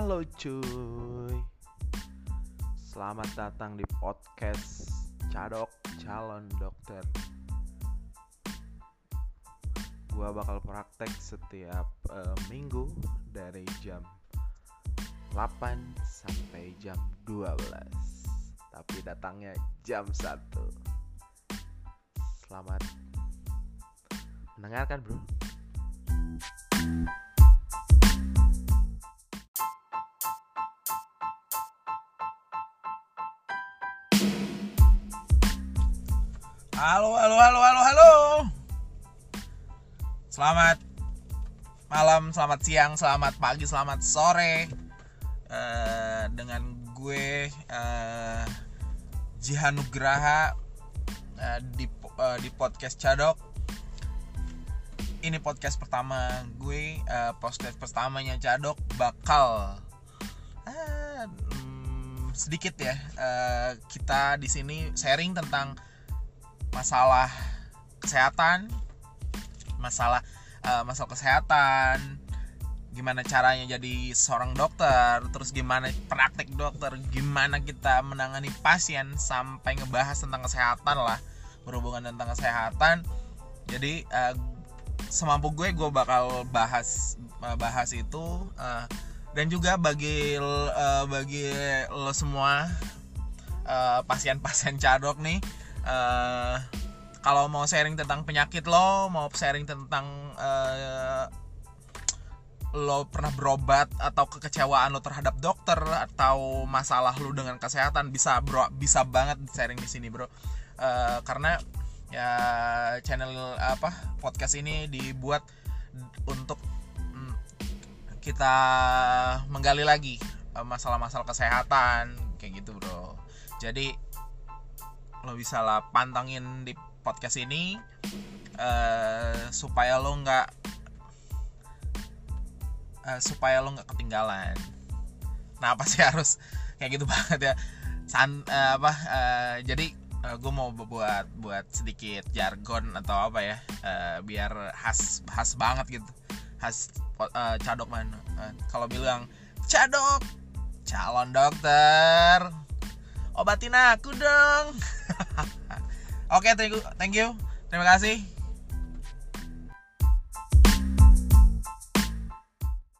Halo cuy. Selamat datang di podcast Cadok Calon Dokter. Gua bakal praktek setiap eh, minggu dari jam 8 sampai jam 12 Tapi datangnya jam 1 Selamat mendengarkan bro Halo, halo, halo, halo, halo. Selamat malam, selamat siang, selamat pagi, selamat sore. Eh, dengan gue uh, Jihanugraha eh, di eh, di podcast Cadok. Ini podcast pertama gue, eh, podcast pertamanya Cadok bakal eh, mm, sedikit ya. eh, kita di sini sharing tentang masalah kesehatan masalah eh, masalah kesehatan gimana caranya jadi seorang dokter terus gimana praktek dokter gimana kita menangani pasien sampai ngebahas tentang kesehatan lah berhubungan tentang kesehatan. Jadi eh, semampu gue gue bakal bahas eh, bahas itu eh, dan juga bagi eh, bagi lo semua pasien-pasien cadok nih eh, kalau mau sharing tentang penyakit lo, mau sharing tentang eh, lo pernah berobat atau kekecewaan lo terhadap dokter atau masalah lo dengan kesehatan bisa bro bisa banget sharing di sini bro. Eh, karena ya channel apa podcast ini dibuat untuk mm, kita menggali lagi masalah-masalah kesehatan kayak gitu bro. Jadi lo bisa lah pantangin di podcast ini eh, supaya lo nggak eh, supaya lo nggak ketinggalan. Nah apa sih harus kayak gitu banget ya? San, eh, apa eh, jadi gue mau buat buat sedikit jargon atau apa ya eh, biar khas khas banget gitu. Khas eh, cadok mana? Eh, kalau bilang cadok calon dokter obatin aku dong oke thank you thank you. Terima kasih